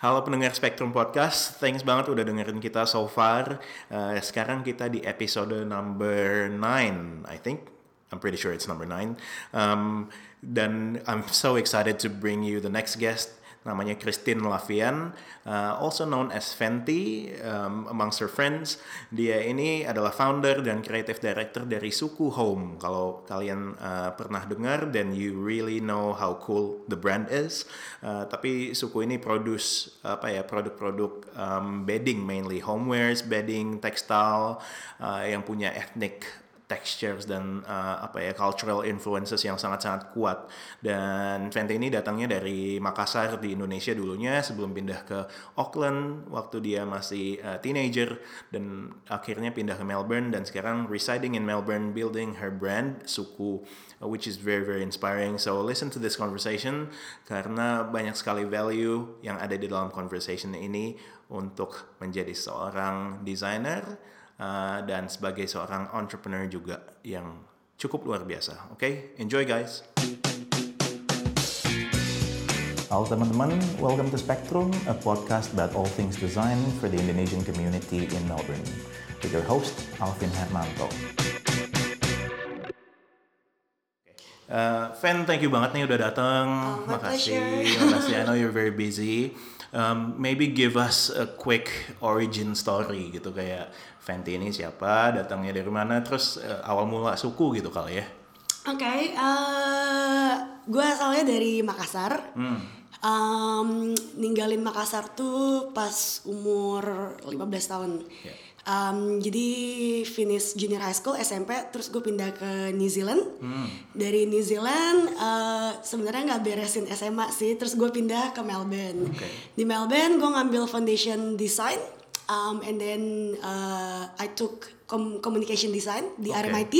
Halo pendengar Spectrum Podcast, thanks banget udah dengerin kita so far. Uh, sekarang kita di episode number 9, I think. I'm pretty sure it's number 9. Um, dan I'm so excited to bring you the next guest namanya Christine Lavian, uh, also known as Fenty um, amongst her friends. Dia ini adalah founder dan creative director dari Suku Home. Kalau kalian uh, pernah dengar dan you really know how cool the brand is. Uh, tapi Suku ini produce apa ya produk-produk um, bedding mainly homewares, bedding, textile uh, yang punya ethnic textures dan uh, apa ya cultural influences yang sangat-sangat kuat. Dan Fenty ini datangnya dari Makassar di Indonesia dulunya sebelum pindah ke Auckland waktu dia masih uh, teenager dan akhirnya pindah ke Melbourne dan sekarang residing in Melbourne building her brand suku which is very very inspiring. So listen to this conversation karena banyak sekali value yang ada di dalam conversation ini untuk menjadi seorang designer uh, dan sebagai seorang entrepreneur juga yang cukup luar biasa. Oke, okay? enjoy guys. Halo teman-teman, welcome to Spectrum, a podcast about all things design for the Indonesian community in Melbourne. With your host, Alvin Hermanto. Uh, Fan, thank you banget nih udah datang. Oh, makasih, makasih. I know you're very busy. Um, maybe give us a quick origin story gitu kayak Fenty ini siapa, datangnya dari mana, terus uh, awal mula suku gitu kali ya. Oke, okay, uh, gue asalnya dari Makassar. Hmm. Um, ninggalin Makassar tuh pas umur 15 tahun. Yeah. Um, jadi finish junior high school SMP, terus gue pindah ke New Zealand. Hmm. Dari New Zealand uh, sebenarnya nggak beresin SMA sih, terus gue pindah ke Melbourne. Okay. Di Melbourne gue ngambil foundation design, um, and then uh, I took com communication design di Okay. RMIT.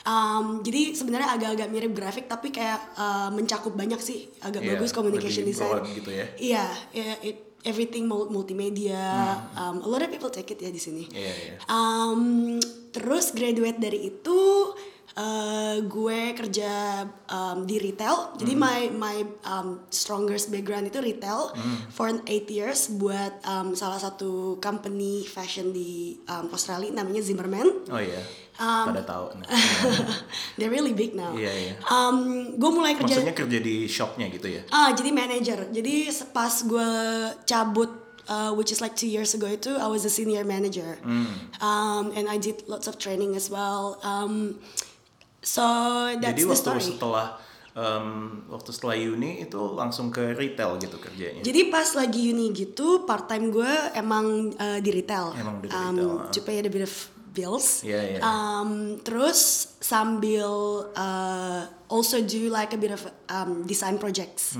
Um, jadi sebenarnya agak-agak mirip grafik tapi kayak uh, mencakup banyak sih agak Iya, bagus communication lebih design. gitu ya. Iya, yeah, it- everything mul- multimedia. Um, a lot of people take it ya di sini. Iya, iya. Um, terus graduate dari itu uh, gue kerja um, di retail. Jadi my my um, strongest background itu retail for eight years buat um, salah satu company fashion di um, Australia namanya Zimmerman. Oh iya, Um, pada tahu. Nah. They're really big now. Iya, iya. Um, gue mulai kerja. Maksudnya kerja di shopnya gitu ya? Ah, jadi manager. Jadi pas gue cabut, uh, which is like two years ago itu, I was a senior manager. Um, and I did lots of training as well. Um, so that's Jadi the waktu story. setelah um, waktu setelah uni itu langsung ke retail gitu kerjanya. Jadi pas lagi uni gitu, part time gue emang uh, di retail. Emang di um, retail, ah. To pay a bit of bills. Iya, iya. Um, terus sambil uh, also do like a bit of um, design projects.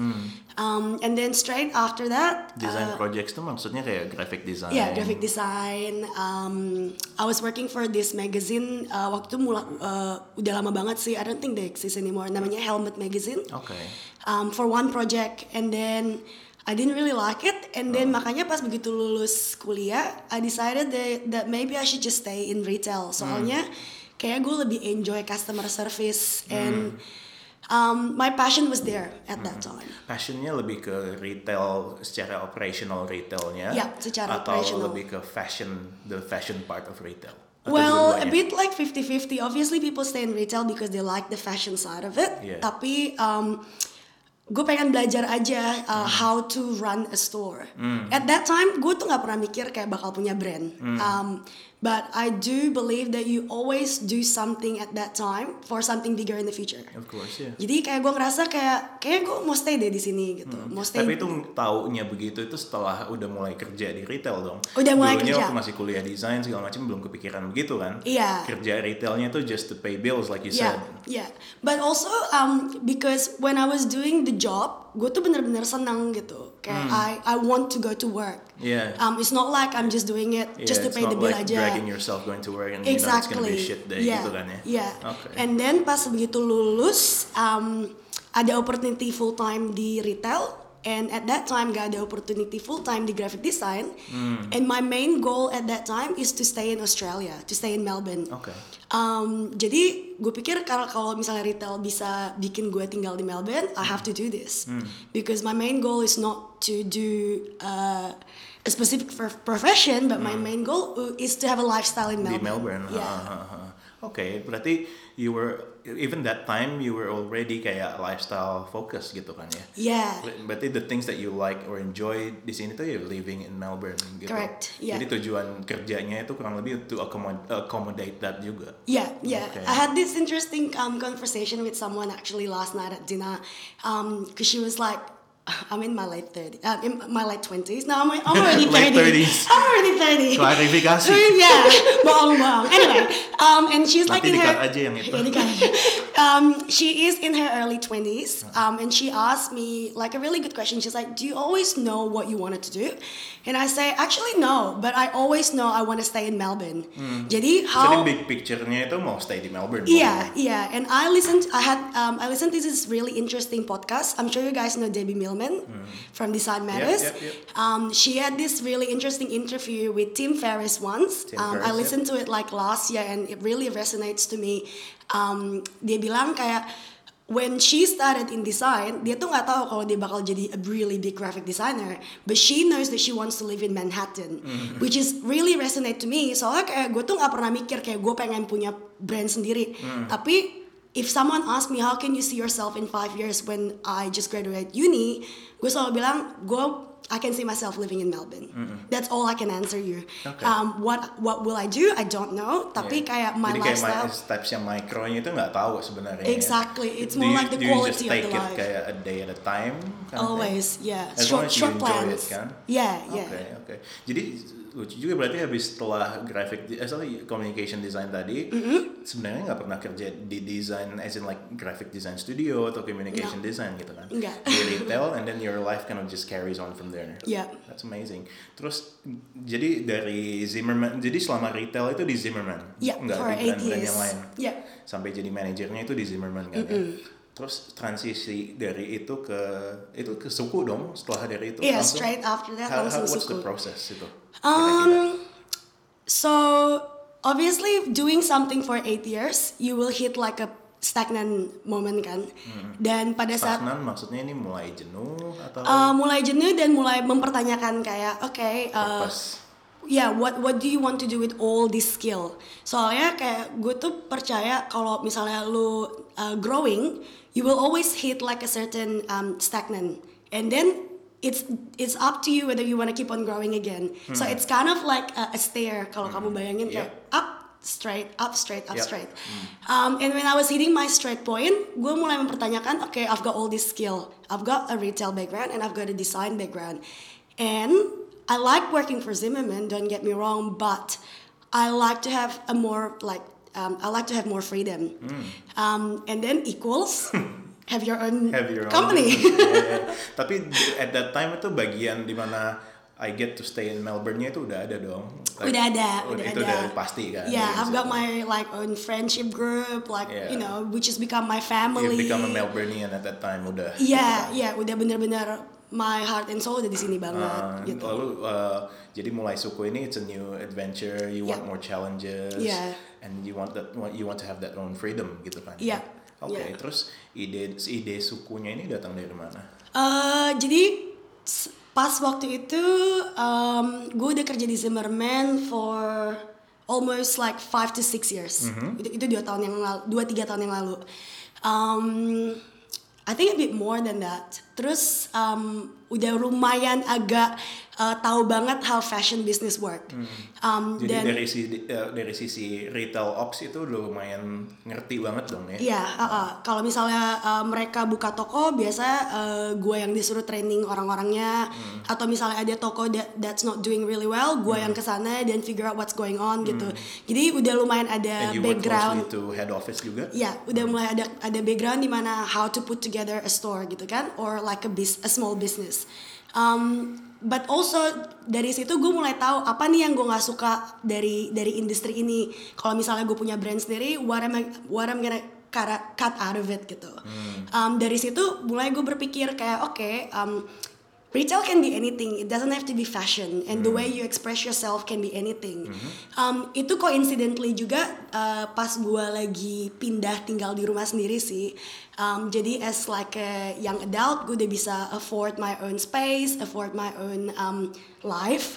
Um, and then straight after that, Hmm. Design uh, projects itu maksudnya kayak graphic design. Yeah, graphic design. Um, I was working for this magazine. Uh, waktu itu mula, uh, udah lama banget sih. I don't think they exist anymore. Namanya Helmet Magazine. Oke. Um, for one project, and then I didn't really like it. And then makanya pas begitu lulus kuliah, I decided that, that maybe I should just stay in retail. Soalnya kayak gue lebih enjoy customer service and um, my passion was there at that time. Passionnya lebih ke retail secara operational retailnya. Ya, secara atau operational. lebih ke fashion, the fashion part of retail. Atau Well, a bit like 50-50. Obviously, people stay in retail because they like the fashion side of it. Yeah. Tapi um, gue pengen belajar aja uh, Hmm. how to run a store. At that time, gue tuh nggak pernah mikir kayak bakal punya brand. Hmm. Um, but I do believe that you always do something at that time for something bigger in the future. Of course ya. Jadi kayak gue ngerasa kayak kayak gue mau stay deh di sini gitu. Mau stay. Hmm. Tapi itu taunya begitu itu setelah udah mulai kerja di retail dong. Udah mulai Dulunya kerja. waktu masih kuliah desain segala macam belum kepikiran begitu kan? Iya. Kerja retailnya tuh just to pay bills like you Yeah, said. yeah. But also um because when I was doing the job, gue tuh bener-bener senang gitu. Kayak I I want to go to work. Hmm. Yeah. Um, it's not like I'm just doing it Yeah, just to pay the bill like aja. dragging yourself going to work and you know it's gonna Exactly. be shit day yeah. gitu kan ya. Yeah. Oke. And then pas begitu lulus, um, ada opportunity full time di retail. And at that time gak ada opportunity full time di graphic design Hmm. and my main goal at that time is to stay in Australia to stay in Melbourne Oke. Um, jadi gue pikir kalau kalau misalnya retail bisa bikin gue tinggal di Melbourne, I have to do this Hmm. because my main goal is not to do uh, a specific profession, but my main goal is to have a lifestyle in Hmm. di Melbourne. Melbourne. Yeah. Oke, berarti you were even that time you were already kayak lifestyle focus gitu kan ya? Yeah. Berarti the things that you like or enjoy di sini tuh you're living in Melbourne gitu. Correct, yeah. Jadi tujuan kerjanya itu kurang lebih to accommodate, accommodate that juga. Yeah, yeah. Okay. I had this interesting um, conversation with someone actually last night at dinner, because she was like, "I'm in my late 30s, uh, in my late 20s. No, I'm, I'm already 30. Late 30s. I'm already 30. Klarifikasi. yeah, bohong bohong. Anyway, um, and she's like in her. dikat aja yang itu. Um, she is in her early 20s, um, and she asked me like a really good question. She's like, "Do you always know what you wanted to do?" And I say, "Actually, no, but I always know I want to stay in Melbourne." Jadi how? Jadi big picture-nya itu mau stay di Melbourne. Yeah, yeah. And I listened. I had. Um, I listened to this really interesting podcast. I'm sure you guys know Debbie Millman from Design Matters. yep, yep. Um, she had this really interesting interview with Tim Ferriss once. Tim um, Ferriss, I yep. listened to it like last year, and it really resonates to me. Um, dia bilang kayak when she started in design, dia tuh nggak tahu kalau dia bakal jadi a really big graphic designer, but she knows that she wants to live in Manhattan, Mm-hmm. which is really resonate to me. Soalnya kayak gue tuh nggak pernah mikir kayak gue pengen punya brand sendiri, Mm. tapi if someone ask me how can you see yourself in five years when I just graduate uni, gue selalu bilang gue I can see myself living in Melbourne. That's all I can answer you. Okay. Um, what what will I do? I don't know. Tapi Yeah. kayak my Jadi lifestyle. kayak my, stepsnya micronya itu nggak tahu sebenarnya. ya. Exactly. It's Do more you- like the do you quality just of take the it life. kayak a day at a time? of thing? Always, yeah. As short long as you short enjoy plans. it, kan? Yeah, yeah. Oke, oke. Jadi lucu juga berarti habis setelah graphic, eh, sorry, communication design tadi, Mm-hmm. sebenarnya nggak pernah kerja di design, as in like graphic design studio atau communication No. design gitu kan? Enggak. Di retail, and then your life kind of just carries on from there. Yeah. That's amazing. Terus jadi dari Zimmerman, jadi selama retail itu di Zimmerman, Yeah, nggak di brand-brand yang lain. Yeah. Sampai jadi manajernya itu di Zimmerman kan ya? Terus transisi dari itu ke itu ke suku dong setelah dari itu Yeah, langsung? straight after that How, langsung how, what's the suku. process itu? Um, so obviously doing something for eight years, you will hit like a stagnant moment kan. Dan pada saat Stagnan maksudnya ini mulai jenuh atau uh, mulai jenuh dan mulai mempertanyakan kayak, oke, uh, purpose? yeah, what what do you want to do with all this skill? Soalnya kayak gue tuh percaya kalau misalnya lu uh, growing, you will always hit like a certain um, stagnant, and then it's it's up to you whether you want to keep on growing again. So it's kind of like a, a stair kalau kamu bayangin kayak Yep. up straight up straight up Yep. straight. Um, and when I was hitting my straight point, gue mulai mempertanyakan, okay, I've got all this skill, I've got a retail background and I've got a design background, and I like working for Zimmerman. Don't get me wrong, but I like to have a more like um, I like to have more freedom, um, and then equals have your own Have your own company. business. Yeah, yeah. Tapi at that time itu bagian di mana I get to stay in Melbourne-nya itu udah ada dong. Like, udah ada, oh, udah itu ada. udah pasti kan. Yeah, I've got my like own friendship group, like Yeah. you know, which has become my You family. become a Melbourneian at that time udah. Iya, iya, udah bener-bener my heart and soul udah di sini banget Uh, gitu. Lalu uh, jadi mulai suku ini it's a new adventure. You want Yeah. more challenges. Yeah. And you want that you want to have that own freedom gitu kan. Yeah. Oke, Yeah. terus ide ide sukunya ini datang dari mana? Eh, jadi pas waktu itu um, gue udah kerja di Zimmerman for almost like five to six years. Itu, itu dua tahun yang lalu, dua tiga tahun yang lalu. Um, I think a bit more than that. Terus um, udah lumayan agak uh, tahu banget how fashion business work. Um, Jadi dan dari sisi uh, dari sisi retail ops itu udah lumayan ngerti banget dong ya. Iya, uh, uh. kalau misalnya uh, mereka buka toko, biasa uh, gue yang disuruh training orang-orangnya, Hmm. atau misalnya ada toko that that's not doing really well, gue Hmm. yang ke sana dan figure out what's going on gitu. Jadi udah lumayan ada And you background. to head office juga. Ya, udah mulai ada ada background di mana how to put together a store gitu kan, or like a bis a small business. Um, but also dari situ gue mulai tahu apa nih yang gue nggak suka dari dari industri ini. Kalau misalnya gue punya brand sendiri, what am I what I'm gonna cut out of it gitu. Um, dari situ mulai gue berpikir kayak oke, um, retail can be anything. It doesn't have to be fashion, and the way you express yourself can be anything. Um, itu coincidentally juga uh, pas gue lagi pindah tinggal di rumah sendiri sih. Um, jadi as like a young adult, gue udah bisa afford my own space, afford my own um, life.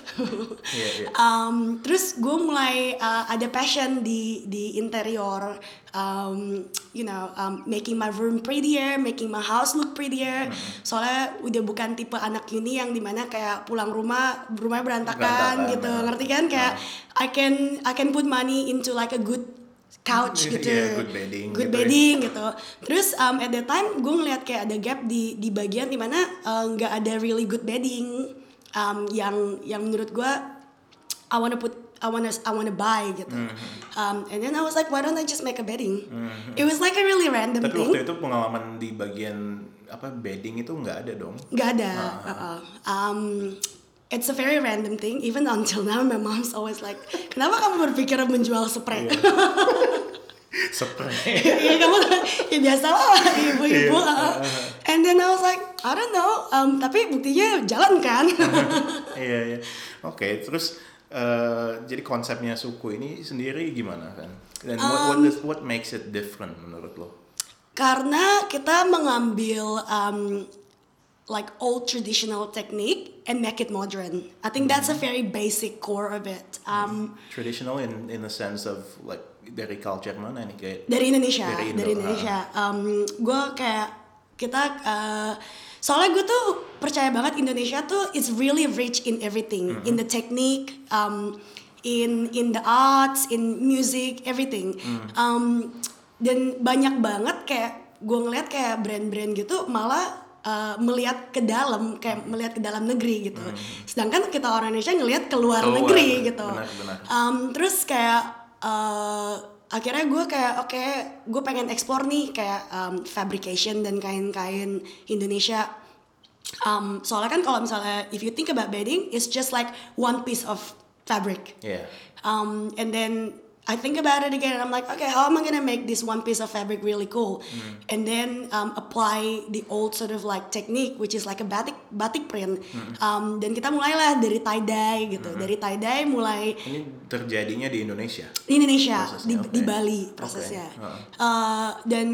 Iya, iya. Um, terus gue mulai uh, ada passion di di interior, um, you know, um, making my room prettier, making my house look prettier. Soalnya udah bukan tipe anak uni yang di mana kayak pulang rumah rumahnya berantakan, Berantakan, gitu, ya. ngerti kan? Kayak I can I can put money into like a good couch Iya, gitu, iya, good bedding good gitu ya. bedding gitu. Terus um, at that time gue ngeliat kayak ada gap di di bagian di mana uh, nggak ada really good bedding um, yang yang menurut gue I wanna put I wanna I wanna buy gitu. Mm-hmm. Um, and then I was like, why don't I just make a bedding? It was like a really random Tapi thing. waktu itu pengalaman di bagian apa bedding itu nggak ada dong. Gak ada. Ah. uh-uh. Um, it's a very random thing. Even until now, my mom's always like, kenapa kamu berpikir menjual spray? Iya. Spray. ya kamu ya biasa lah ibu-ibu. Iya. uh. And then I was like, I don't know. Um, tapi buktinya jalan kan? Iya iya. Oke, terus eh, jadi konsepnya suku ini sendiri gimana kan? Dan what what, Um, does- what makes it different menurut lo? Karena kita mengambil um, like old traditional technique and make it modern. I think that's a very basic core of it. Um, Traditional in in the sense of like dari culture mana nih kayak dari Indonesia. Dari dari, Indo, Indonesia. gue kayak kita uh, soalnya gue tuh percaya banget Indonesia tuh is really rich in everything. In the technique um, in in the arts in music everything. Um, dan banyak banget kayak gue ngeliat kayak brand-brand gitu malah uh, melihat ke dalam kayak melihat ke dalam negeri gitu. Sedangkan kita orang Indonesia ngelihat ke luar Keluar, negeri gitu. benar, benar. Um, terus kayak uh, akhirnya gue kayak oke gue pengen ekspor nih kayak um, fabrication dan kain-kain Indonesia. Um, soalnya kan kalau misalnya if you think about bedding it's just like one piece of fabric. Iya. um, and then I think about it again and I'm like okay how am I gonna make this one piece of fabric really cool? And then um, apply the old sort of like technique which is like a batik batik print. Um, dan kita mulailah dari tie dye gitu. Dari tie dye mulai Ini terjadinya di Indonesia. di Indonesia Prosesnya, di, oke. di Bali prosesnya. Heeh. Uh, dan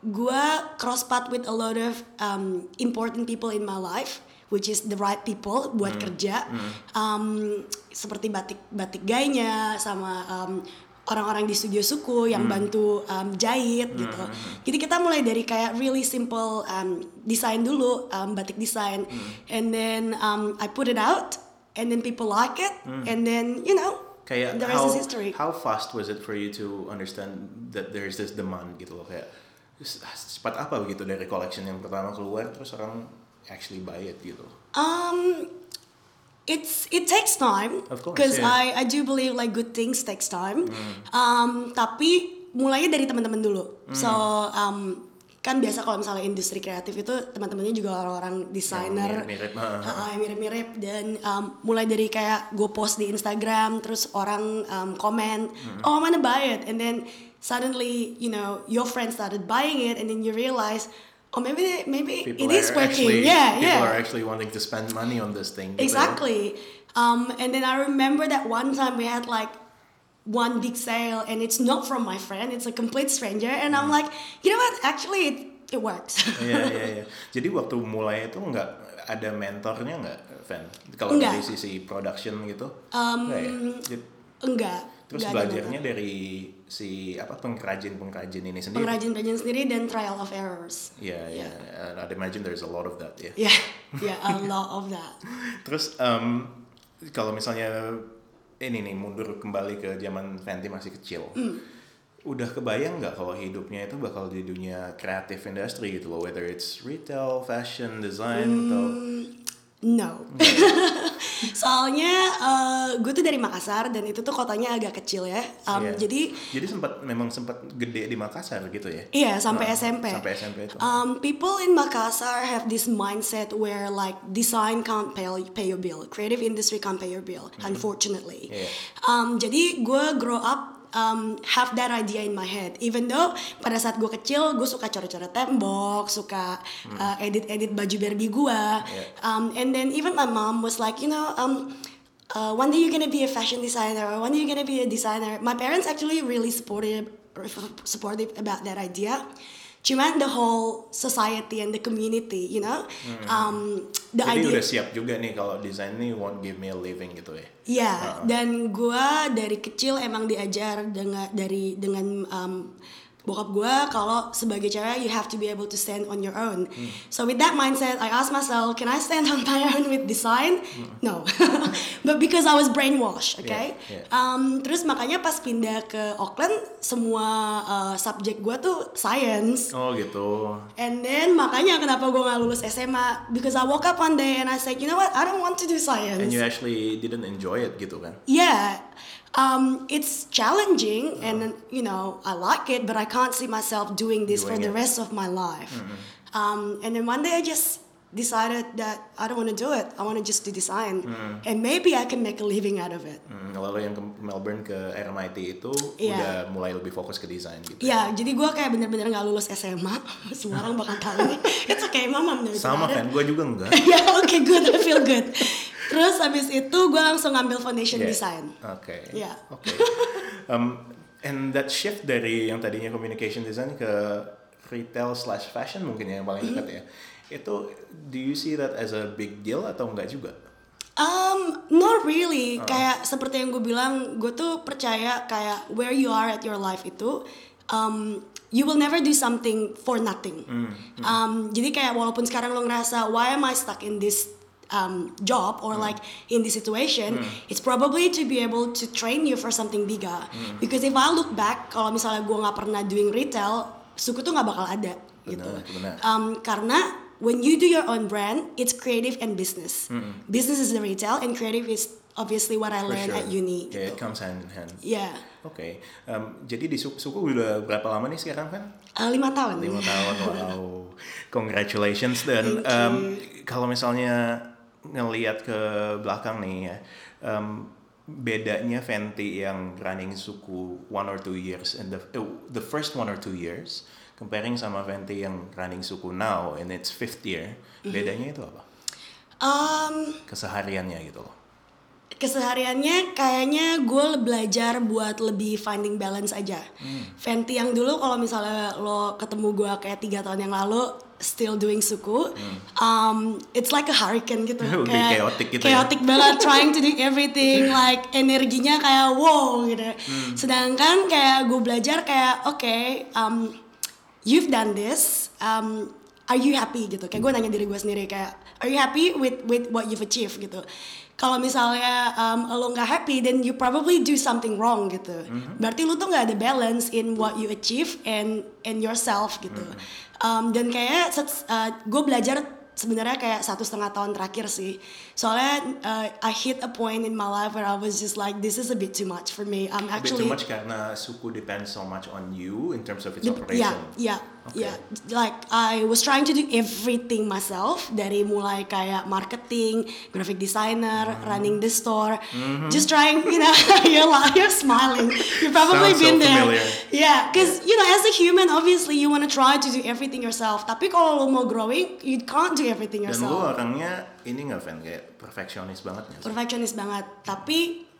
gue cross path with a lot of um, important people in my life which is the right people buat Hmm. kerja. Um, seperti batik batik gaynya sama um, orang-orang di studio suku yang Hmm. bantu um, jahit gitu jadi kita mulai dari kayak really simple um, desain dulu um, batik desain Hmm. and then um, I put it out and then people like it and then you know Hmm. Kayak the rest how, is history how fast was it for you to understand that there is this demand gitu loh kayak cepat apa begitu dari collection yang pertama keluar terus orang actually buy it gitu. Um, it's it takes time because yeah. I I do believe like good things takes time. Um, tapi mulainya dari teman-teman dulu. So um, kan biasa kalau misalnya industri kreatif itu teman-temannya juga orang-orang desainer. mirip-mirip, yang mirip-mirip dan um, mulai dari kayak gue post di Instagram terus orang um, komen Hmm. oh I'm gonna buy it and then suddenly you know your friends started buying it and then you realize oh maybe maybe People it is working actually, yeah people yeah are actually wanting to spend money on this thing. Exactly. Um, and then I remember that one time we had like one big sale, and it's not from my friend; it's a complete stranger. And I'm like, you know what? Actually, it, it works. Iya iya iya. Jadi waktu mulai itu nggak ada mentornya nggak, Van? Kalau dari sisi production gitu? Um, ya? Jadi- Enggak. Terus ada belajarnya dari si apa pengrajin pengrajin ini sendiri? pengrajin-pengrajin sendiri dan trial of errors. Iya iya. And I'd imagine there's a lot of that ya. Yeah, yeah, a lot of that. Terus em, kalau misalnya ini nih mundur kembali ke zaman Fenty masih kecil, Hmm. udah kebayang nggak kalau hidupnya itu bakal di dunia kreatif industry gitu loh, whether it's retail, fashion, design atau No. Soalnya gue tuh dari Makassar dan itu tuh kotanya agak kecil ya. Um, Iya. Jadi jadi sempat memang sempat gede di Makassar gitu ya? Iya sampai Ah, SMP. Sampai SMP itu. Um, people in Makassar have this mindset where like design can't pay, pay your bill, creative industry can't pay your bill, unfortunately. Iya. Um, jadi gue grow up um, have that idea in my head. Even though pada saat gue kecil gue suka coret-coret tembok, suka uh, edit-edit baju Barbie gue. Um, and then even my mom was like, you know, um, uh, one day you're gonna be a fashion designer, or one day you're gonna be a designer. My parents actually really supportive, supportive about that idea. Cuman the whole society and the community, you know, um, the Jadi idea. udah siap juga nih kalau desain ini won't give me a living gitu ya. Iya, dan gua dari kecil emang diajar dengan dari dengan um, bokap gua kalau sebagai cewek you have to be able to stand on your own. So with that mindset, I asked myself, can I stand on my own with design? No, but because I was brainwashed, okay. Yeah, yeah. Um, terus makanya pas pindah ke Auckland, semua uh, subjek gua tuh science. Oh gitu. And then makanya kenapa gue gak lulus SMA because I woke up one day and I said, you know what, I don't want to do science. And you actually didn't enjoy it gitu kan? yeah, um, it's challenging and you know I like it, but I can't see myself doing this for Doing the it. rest of my life. Um, and then one day I just decided that I don't want to do it. I want to just do design, and maybe I can make a living out of it. Hmm, lalu yang ke Melbourne ke RMIT itu Iya. udah mulai lebih fokus ke desain gitu. Ya, jadi gue kayak bener-bener gak lulus SMA. Semua orang bakal tahu. It's okay, mama Sama kan, gue juga enggak. ya oke good I feel good terus habis itu gue langsung ngambil foundation Yeah. design Oke. Yeah. Oke. Um, and that shift dari yang tadinya communication design ke retail slash fashion mungkin ya yang paling dekat ya. Itu do you see that as a big deal atau enggak juga? um not really kayak seperti yang gue bilang gue tuh percaya kayak where you are at your life itu um you will never do something for nothing um jadi kayak walaupun sekarang lo ngerasa why am I stuck in this um, job or like in this situation, it's probably to be able to train you for something bigger. Because if I look back, kalau misalnya gue nggak pernah doing retail, suku tuh nggak bakal ada gitu. Benar, benar. Um, karena when you do your own brand, it's creative and business. Business is the retail and creative is obviously what I For learned sure. at uni. Yeah, it gitu. comes hand in hand. Yeah. Oke. Um, jadi di suku, suku udah berapa lama nih sekarang kan? Uh, lima tahun. lima tahun wow congratulations dan um, kalau misalnya ngelihat ke belakang nih ya um, bedanya Fenty yang running suku one or two years and the uh, the first one or two years comparing sama Fenty yang running suku now in its fifth year Mm-hmm. bedanya itu apa Um, kesehariannya gitu loh kesehariannya kayaknya gue belajar buat lebih finding balance aja. Fenty yang dulu kalau misalnya lo ketemu gue kayak tiga tahun yang lalu still doing suku, um, it's like a hurricane gitu. Lebih chaotic gitu ya. Chaotic banget, trying to do everything, like energinya kayak wow gitu. Sedangkan kayak gue belajar kayak oke, um, you've done this, um, are you happy gitu? Kayak gue nanya diri gue sendiri kayak, are you happy with with what you've achieved gitu? Kalau misalnya um, lo nggak happy, then you probably do something wrong gitu. Berarti lu tuh nggak ada balance in what you achieve and and yourself gitu. Um, dan kayak gue belajar sebenarnya kayak satu setengah tahun terakhir sih. Soalnya uh, I hit a point in my life where I was just like, this is a bit too much for me. I'm a bit actually too much karena suku depends so much on you in terms of its operation Yeah, yeah, Okay. yeah. Like I was trying to do everything myself dari mulai kayak marketing, graphic designer, Mm-hmm. running the store, just trying, you know, you're like you're smiling. You've probably Sounds so been there. familiar. Yeah, because you know, as a human, obviously you want to try to do everything yourself. Tapi kalau lo mau growing, you can't do everything dan lu yourself. orangnya ini nggak fan kayak perfeksionis banget nggak? Perfectionist banget. Tapi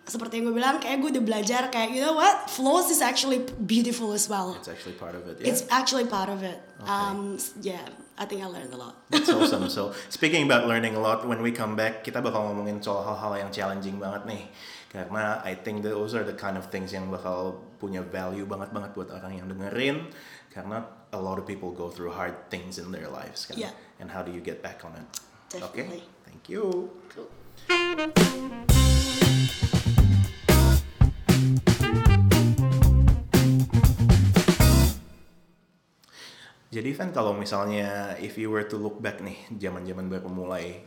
seperti yang gue bilang, kayak gue udah belajar kayak you know what, flaws is actually beautiful as well. It's actually part of it. Yeah. It's actually part of it. Um, s- yeah, I think I learned a lot. That's awesome. So speaking about learning a lot, when we come back kita bakal ngomongin soal hal-hal yang challenging banget nih. Karena I think those are the kind of things yang bakal punya value banget banget buat orang yang dengerin. Karena a lot of people go through hard things in their lives kan. Yeah. And how do you get back on it? Okay. Definitely. Thank you. Jadi Van kalau misalnya if you were to look back nih zaman-zaman baru mulai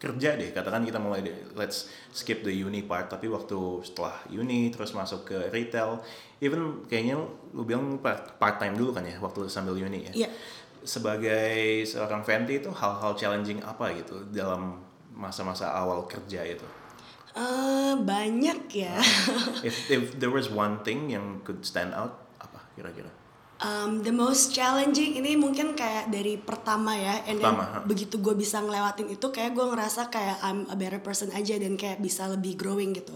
kerja deh katakan kita mulai deh let's skip the uni part tapi waktu setelah uni terus masuk ke retail even kayaknya lu bilang part, part time dulu kan ya waktu sambil uni ya Iya. sebagai seorang Fenty itu hal-hal challenging apa gitu dalam masa-masa awal kerja itu Eh, banyak ya. If if there was one thing yang could stand out, apa kira-kira? Um, the most challenging ini mungkin kayak dari pertama ya, and then Pertama, ha. begitu gue bisa ngelewatin itu kayak gue ngerasa kayak I'm a better person aja dan kayak bisa lebih growing gitu.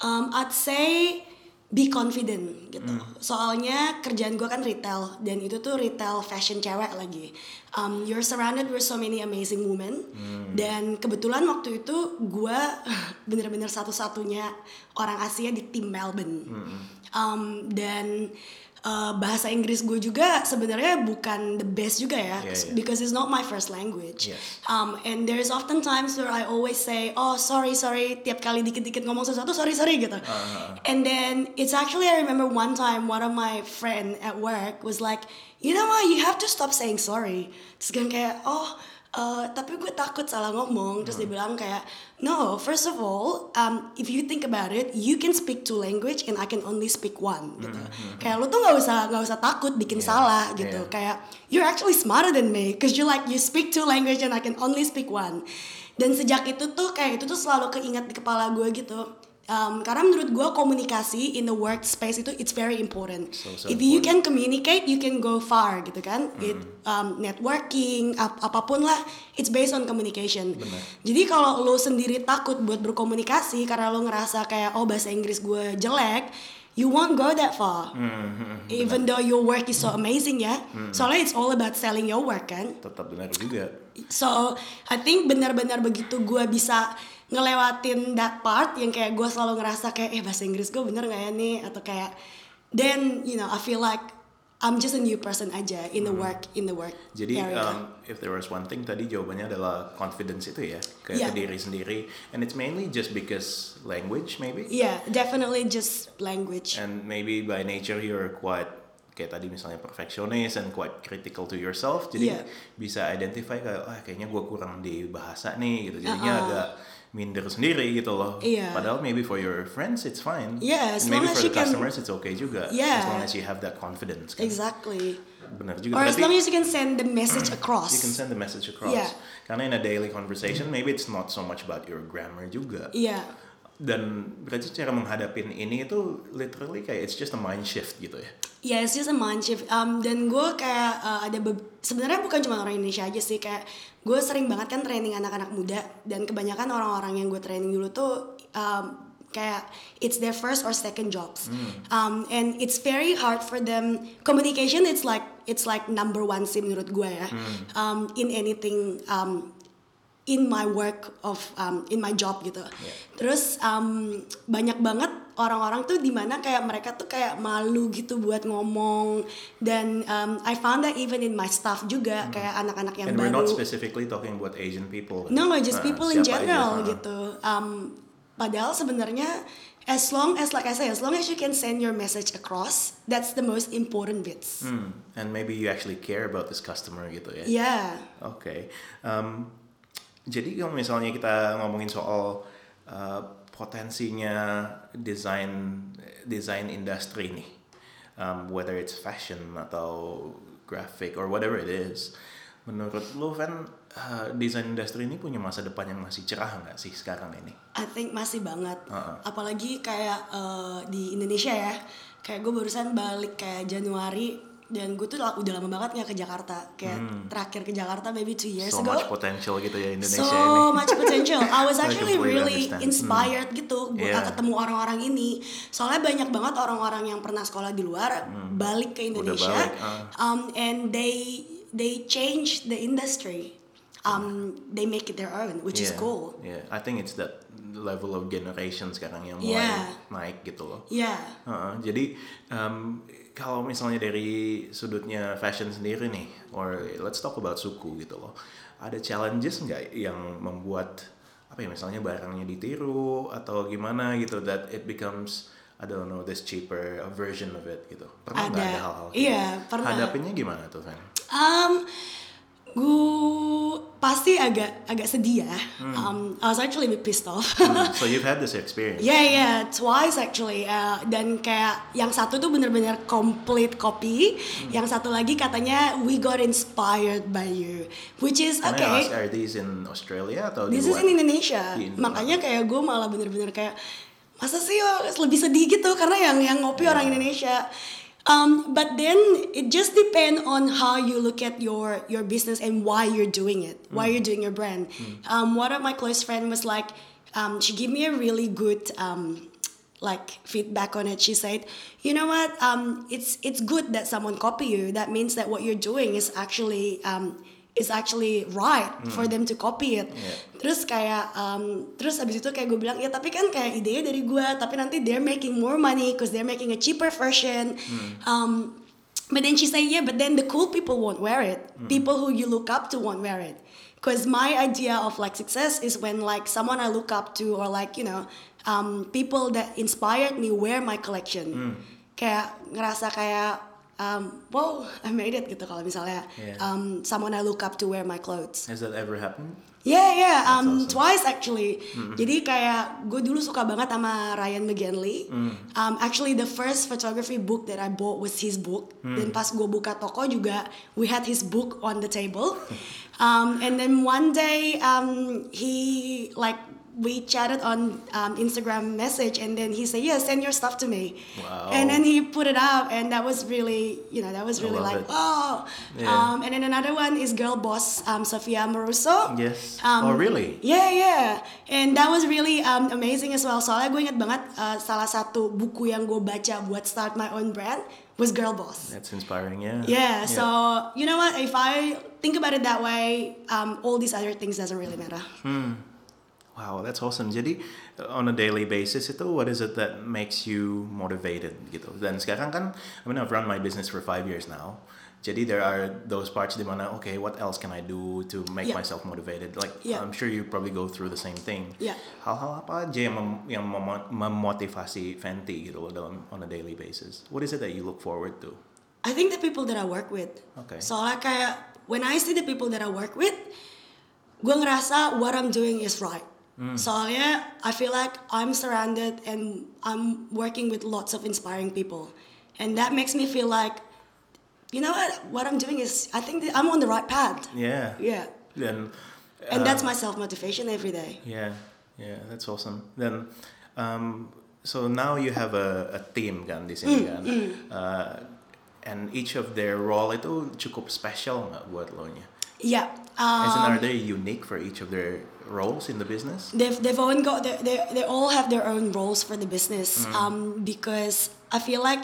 Um, I'd say be confident gitu. Soalnya kerjaan gue kan retail dan itu tuh retail fashion cewek lagi. Um, you're surrounded with so many amazing women dan kebetulan waktu itu gue bener-bener satu-satunya orang Asia di tim Melbourne. Um, dan uh, bahasa Inggris gue juga sebenarnya bukan the best juga ya, Yeah, yeah. because it's not my first language. Yes. Um, and there's often times where I always say, oh sorry sorry, tiap kali dikit-dikit ngomong sesuatu sorry sorry gitu. And then it's actually I remember one time one of my friend at work was like, you know what, you have to stop saying sorry. Terus kan kayak, oh uh, tapi gue takut salah ngomong. Terus dia bilang kayak, no, first of all, um, if you think about it, you can speak two language and I can only speak one gitu. Kayak lu tuh nggak usah nggak usah takut bikin salah gitu. yeah. Kayak you're actually smarter than me, cause you like you speak two language and I can only speak one. Dan sejak itu tuh kayak itu tuh selalu keinget di kepala gue gitu. Um, karena menurut gue komunikasi in the workspace itu it's very important. So, so If you can communicate, you can go far gitu kan. It um, networking ap- apa pun lah, it's based on communication. Jadi kalau lo sendiri takut buat berkomunikasi karena lo ngerasa kayak oh bahasa Inggris gue jelek, you won't go that far. Even though your work is so amazing ya. Soalnya it's all about selling your work kan. Tetap benar juga. So I think benar-benar begitu gue bisa ngelewatin that part yang kayak gue selalu ngerasa kayak eh bahasa Inggris gue bener nggak ya nih atau kayak then you know I feel like I'm just a new person aja in the work in the work Jadi area. um, if there was one thing tadi jawabannya adalah confidence itu ya ke, Yeah. ke diri sendiri and it's mainly just because language maybe yeah, definitely just language. and maybe by nature you're quite kayak tadi misalnya perfectionist and quite critical to yourself jadi Yeah. bisa identify kayak ah kayaknya gue kurang di bahasa nih gitu jadinya Uh-uh. agak minder sendiri gitu loh Iya. padahal maybe for your friends it's fine Yeah, as maybe long as for the can- customers it's okay juga Yeah. as long as you have that confidence kan. Exactly. benar juga Or as Berarti- long as you can send the message across. you can send the message across. Yeah. Karena in a daily conversation, maybe it's not so much about your grammar juga. Iya. Dan berarti cara menghadapin ini itu literally kayak it's just a mind shift gitu ya. Ya, it's just a mind shift. Um, dan gue kayak uh, ada be- sebenarnya bukan cuma orang Indonesia aja sih kayak gue sering banget kan training anak-anak muda dan kebanyakan orang-orang yang gue training dulu tuh um, kayak it's their first or second jobs. Um, and it's very hard for them. Communication it's like it's like number one sih menurut gue ya. Um, in anything um, in my work of um, in my job gitu. Terus um, banyak banget orang-orang tuh di mana kayak mereka tuh kayak malu gitu buat ngomong dan um, I found that even in my staff juga kayak anak-anak yang And we're baru. not specifically talking about Asian people. No, no, just Uh, people in siapa aja, general uh. gitu. Um, padahal sebenarnya as long as like I say, as long as you can send your message across, that's the most important bits. Hmm, And maybe you actually care about this customer gitu ya. Yeah. Oke. Um, jadi kalau misalnya kita ngomongin soal uh, potensinya desain desain industri nih, um, whether it's fashion atau graphic or whatever it is, menurut lu kan uh, desain industri ini punya masa depan yang masih cerah nggak sih sekarang ini? I think masih banget. Uh-uh. Apalagi kayak eh, di Indonesia ya. Kayak gue barusan balik kayak Januari dan gue tuh udah lama banget nggak ke Jakarta. Kayak terakhir ke Jakarta maybe two years Hmm. So ago. much potential gitu ya Indonesia so ini. much potential. I was actually really understand. inspired gitu buat Yeah. ketemu orang-orang ini. Soalnya banyak banget orang-orang yang pernah sekolah di luar balik ke Indonesia, balik, ah. um, and they they change the industry. Um, they make it their own, which is Yeah, cool. Yeah, I think it's that level of generation sekarang yang mulai Yeah. naik gitu loh. Yeah. Heeh, jadi um, kalau misalnya dari sudutnya fashion sendiri nih, or let's talk about suku gitu loh, ada challenges nggak yang membuat apa ya misalnya barangnya ditiru atau gimana gitu that it becomes I don't know this cheaper version of it gitu. Pernah nggak Ada. ada hal-hal? Iya, gitu? pernah. Hadapinnya gimana tuh, Van? Um, gue pasti agak agak sedih ya. Hmm. Um, I was actually a bit pissed off. so you've had this experience. Yeah, yeah, twice actually. Uh, dan kayak yang satu tuh bener-bener complete copy, Hmm. yang satu lagi katanya we got inspired by you, which is Can I okay. ask, are these in Australia atau This di is in Indonesia. Di Indo- Makanya kayak gue malah bener-bener kayak masa sih lebih sedih gitu karena yang yang ngopi orang Indonesia. Um, but then it just depends on how you look at your your business and why you're doing it, why you're doing your brand. Um, one of my close friend was like, um, she gave me a really good um, like feedback on it. She said, "You know what? Um, it's it's good that someone copy you. That means that what you're doing is actually um, is actually right for them to copy it." Yeah. Terus kayak um, terus abis itu kayak gue bilang ya tapi kan kayak idenya dari gue tapi nanti they're making more money because they're making a cheaper version. Um, but then she said yeah but then the cool people won't wear it. People who you look up to won't wear it. Because my idea of like success is when like someone I look up to or like you know um, people that inspired me wear my collection. Kayak ngerasa kayak um, wow I made it gitu kalau misalnya Yeah. um, someone I look up to wear my clothes. Has that ever happened? Yeah, yeah, um, awesome. twice actually. Jadi kayak gue dulu suka banget sama Ryan McGinley. Um, actually the first photography book that I bought was his book. Dan pas gue buka toko juga, we had his book on the table. um, and then one day um, he like we chatted on um, Instagram message, and then he said, "Yeah, send your stuff to me." Wow. And then he put it up, and that was really, you know, that was really like, it. oh. Yeah. Um, and then another one is girl boss um, Sofia Maruso. Yes. Um, oh, really? Yeah, yeah. And that was really um, amazing as well. Soalnya gue inget banget uh, salah satu buku yang gue baca buat start my own brand was Girl Boss. That's inspiring, yeah. Yeah, so you know what? If I think about it that way, um, all these other things doesn't really matter. Wow, that's awesome. Jadi on a daily basis itu what is it that makes you motivated gitu? Dan sekarang kan, I mean I've run my business for five years now. Jadi there are those parts di mana, okay, what else can I do to make Yeah. myself motivated? Like Yeah. I'm sure you probably go through the same thing. Yeah. Hal-hal apa aja yang mem- yang memo- memotivasi Fenty gitu loh dalam on a daily basis? What is it that you look forward to? I think the people that I work with. Okay. Soalnya kayak when I see the people that I work with, gue ngerasa what I'm doing is right. Soalnya I feel like I'm surrounded and I'm working with lots of inspiring people, and that makes me feel like, you know what, what I'm doing is I think that I'm on the right path. Yeah. Yeah, and uh, that's my self motivation every day. Yeah, yeah, that's awesome. Then, um, so now you have a, a team kan di sini kan, Uh, and each of their role itu cukup special nggak buat lo nya? Yeah. Um, are they unique for each of their roles in the business? they've they've all got their, they they all have their own roles for the business mm. um, because I feel like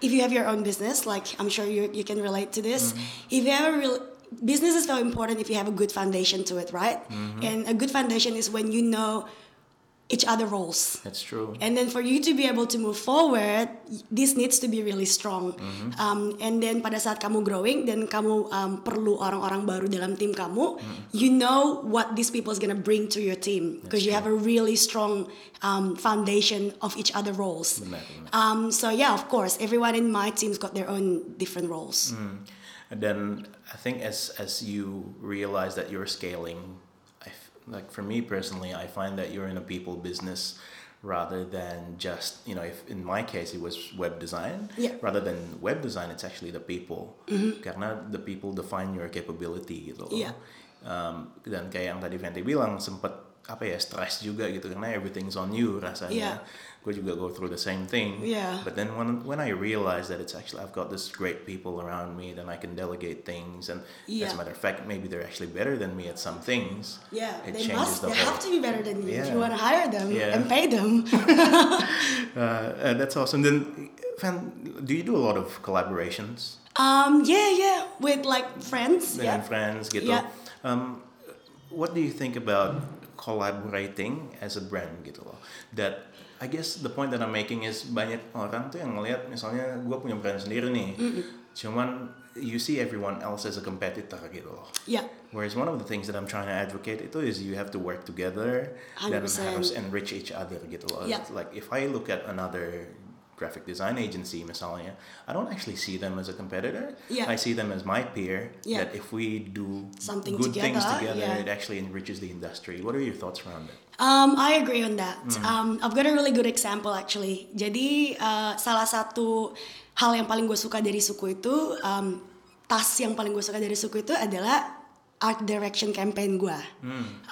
if you have your own business like I'm sure you you can relate to this mm-hmm. if you have a real business is very important if you have a good foundation to it right? Mm-hmm. And a good foundation is when you know each other roles That's true. and then for you to be able to move forward, this needs to be really strong. Um, and then pada saat kamu growing dan kamu um, perlu orang-orang baru dalam tim kamu, you know what these people is gonna bring to your team because you have a really strong um, foundation of each other roles. Benar, benar. Um, so yeah, of course, everyone in my team's got their own different roles. And then I think as as you realize that you're scaling, like for me personally, I find that you're in a people business rather than just you know if in my case it was web design Yeah. rather than web design it's actually the people karena the people define your capability gitu loh. Yeah. Um, dan kayak yang tadi Fenty bilang sempet apa ya stress juga gitu karena everything's on you rasanya Yeah. gue juga go through the same thing Yeah. but then when when I realize that it's actually I've got this great people around me, then I can delegate things, and as a matter of fact, maybe they're actually better than me at some things. Yeah, it they changes must. the They whole. have to be better than you if you want to hire them Yeah. and pay them. Uh, uh, that's awesome. Then, Fan, do you do a lot of collaborations um, yeah, yeah, with like friends. dengan Yeah. friends gitu? Yeah. Um, what do you think about collaborating as a brand gitu loh? That I guess the point that I'm making is banyak orang tuh yang ngelihat misalnya gue punya brand sendiri nih, cuman you see everyone else as a competitor gitu loh. Yeah. Whereas one of the things that I'm trying to advocate itu is you have to work together dan 100%. harus enrich each other gitu loh. Yeah. Like if I look at another graphic design agency misalnya, I don't actually see them as a competitor. Yeah. I see them as my peer. Yeah. That if we do Something good things together, together, yeah. it actually enriches the industry. What are your thoughts around it? Um, I agree on that. Um, I've got a really good example actually. Jadi uh, salah satu hal yang paling gue suka dari suku itu, um, tas yang paling gue suka dari suku itu adalah art direction campaign gue.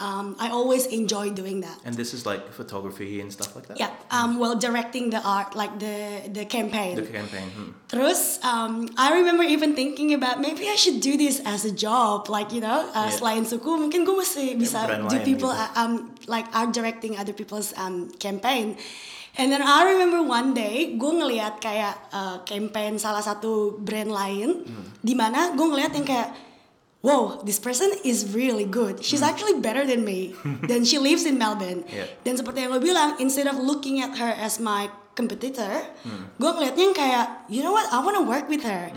Um, I always enjoy doing that. And this is like photography and stuff like that. Yeah, um, well, directing the art, like the the campaign. The campaign. hmm. Terus, um, I remember even thinking about maybe I should do this as a job, like you know, uh, Yeah. selain suku, mungkin gue masih bisa brand do lain people gitu. uh, um like art directing other people's um campaign. And then I remember one day gue ngelihat kayak uh, campaign salah satu brand lain, Hmm. di mana gue ngelihat yang kayak Wow, this person is really good. She's actually better than me. Dan she lives in Melbourne. Hmm. Yeah. Dan seperti yang lo bilang, instead of looking at her as my competitor, gue ngeliatnya yang kayak, you know what, I wanna work with her.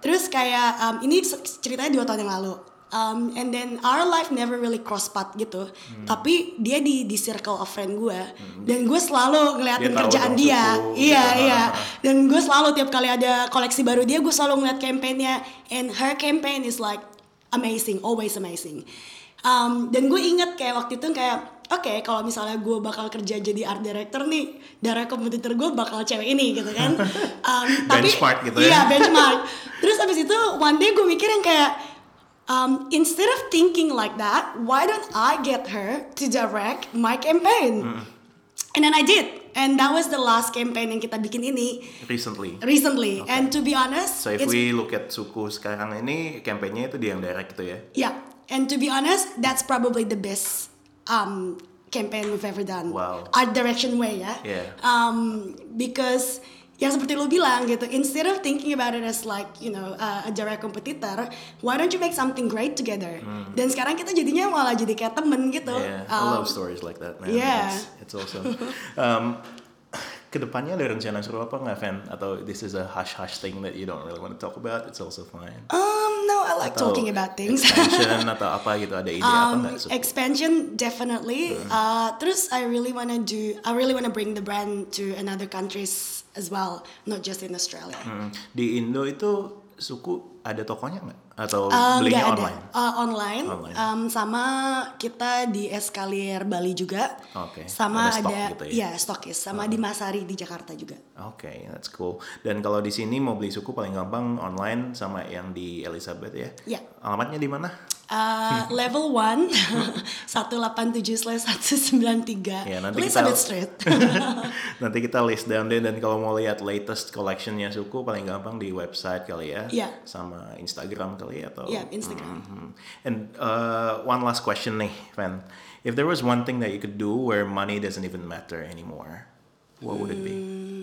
Terus kayak, um, ini ceritanya dua tahun yang lalu. Um, and then our life never really cross path gitu. Tapi dia di di circle of friend gue. Dan gue selalu ngeliatin Dia kerjaan dia. suku, Iya, gitu. iya. Dan gue selalu tiap kali ada koleksi baru dia, gue selalu ngeliat campaignnya. And her campaign is like amazing, always amazing. Um, dan gue inget kayak waktu itu kayak, oke kalau misalnya gue bakal kerja jadi art director nih, darah kompetitor gue bakal cewek ini gitu kan. Um, tapi, Benchmark gitu ya. Iya, benchmark. Terus abis itu one day gue mikir yang kayak, um, instead of thinking like that, why don't I get her to direct my campaign? Hmm. And then I did. And that was the last campaign yang kita bikin ini Recently. recently. And to be honest, So if we look at suku sekarang ini, campaignnya itu dia yang direct gitu ya. Yeah, and to be honest, that's probably the best um, campaign we've ever done. Wow. Art direction way ya. Yeah. Um, because yang seperti lu bilang gitu, instead of thinking about it as like you know uh, a direct competitor, why don't you make something great together? Dan sekarang kita jadinya malah jadi kayak temen gitu. Yeah, I Um, love stories like that, man. yeah. It's, it's awesome. um, ke depannya ada rencana seru apa nggak, Fan? Atau this is a hush-hush thing that you don't really want to talk about? It's also fine. Um, no, I like Atau talking about things. Expansion atau apa gitu? Ada ide apa Um, nggak? Suku? expansion definitely. Uh, terus I really wanna do. I really wanna bring the brand to another countries as well, not just in Australia. Hmm, Di Indo itu suku ada tokonya nggak? Atau Uh, belinya ada. online? Uh, online. Online. Um, sama kita di Escalier Bali juga. Oke, Sama ada stok ada, gitu ya? iya stokis. Sama di Masari di Jakarta juga. Oke, that's cool. Dan kalau di sini mau beli suku paling gampang online sama yang di Elizabeth ya? Iya. Alamatnya di mana? Uh, level 1 187 slash 193 Ya, nanti Elizabeth kita- Street. Nanti kita list down deh dan kalau mau lihat latest collectionnya suku paling gampang di website kali ya, Iya. sama Instagram kali ya atau. Iya, Instagram. Mhm. And uh, one last question nih, Van. If there was one thing that you could do where money doesn't even matter anymore, what would it be? Hmm.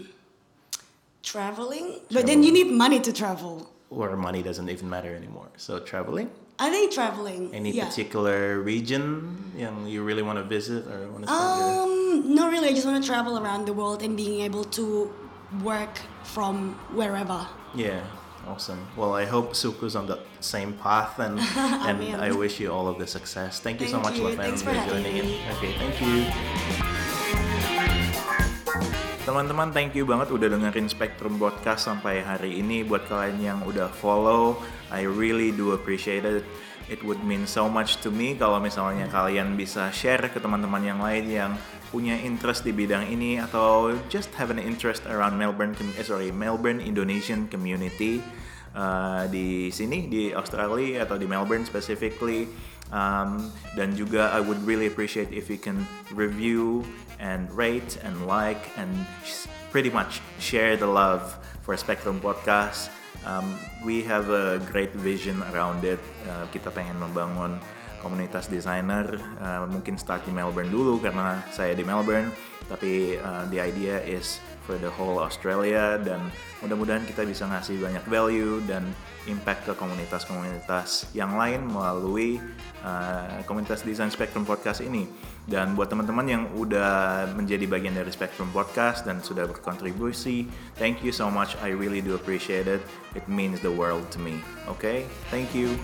Traveling? But then you need money to travel. Where money doesn't even matter anymore. So traveling. I think traveling. Any yeah. particular region yang you really want to visit or want to Um, not really. I just want to travel around the world and being able to work from wherever. Yeah, awesome. Well, I hope Suku's on the same path, and and I wish you all of the success. Thank you so much, you. Lafan, for having joining in. Okay, thank you. Teman-teman, thank you banget udah dengerin Spectrum Podcast sampai hari ini. Buat kalian yang udah follow, I really do appreciate it. It would mean so much to me kalau misalnya kalian bisa share ke teman-teman yang lain yang punya interest di bidang ini atau just have an interest around Melbourne, eh, sorry, Melbourne Indonesian community uh, di sini di Australia atau di Melbourne specifically. Um, dan juga I would really appreciate if you can review and rate and like and pretty much share the love for Spectrum Podcast. Um, we have a great vision around it. Uh, kita pengen membangun komunitas desainer. Uh, mungkin start di Melbourne dulu karena saya di Melbourne. Tapi uh, the idea is for the whole Australia dan mudah-mudahan kita bisa ngasih banyak value dan impact ke komunitas-komunitas yang lain melalui uh, komunitas desain Spectrum Podcast ini. Dan buat teman-teman yang udah menjadi bagian dari Spectrum Podcast dan sudah berkontribusi, thank you so much. I really do appreciate it. It means the world to me. Okay? Thank you.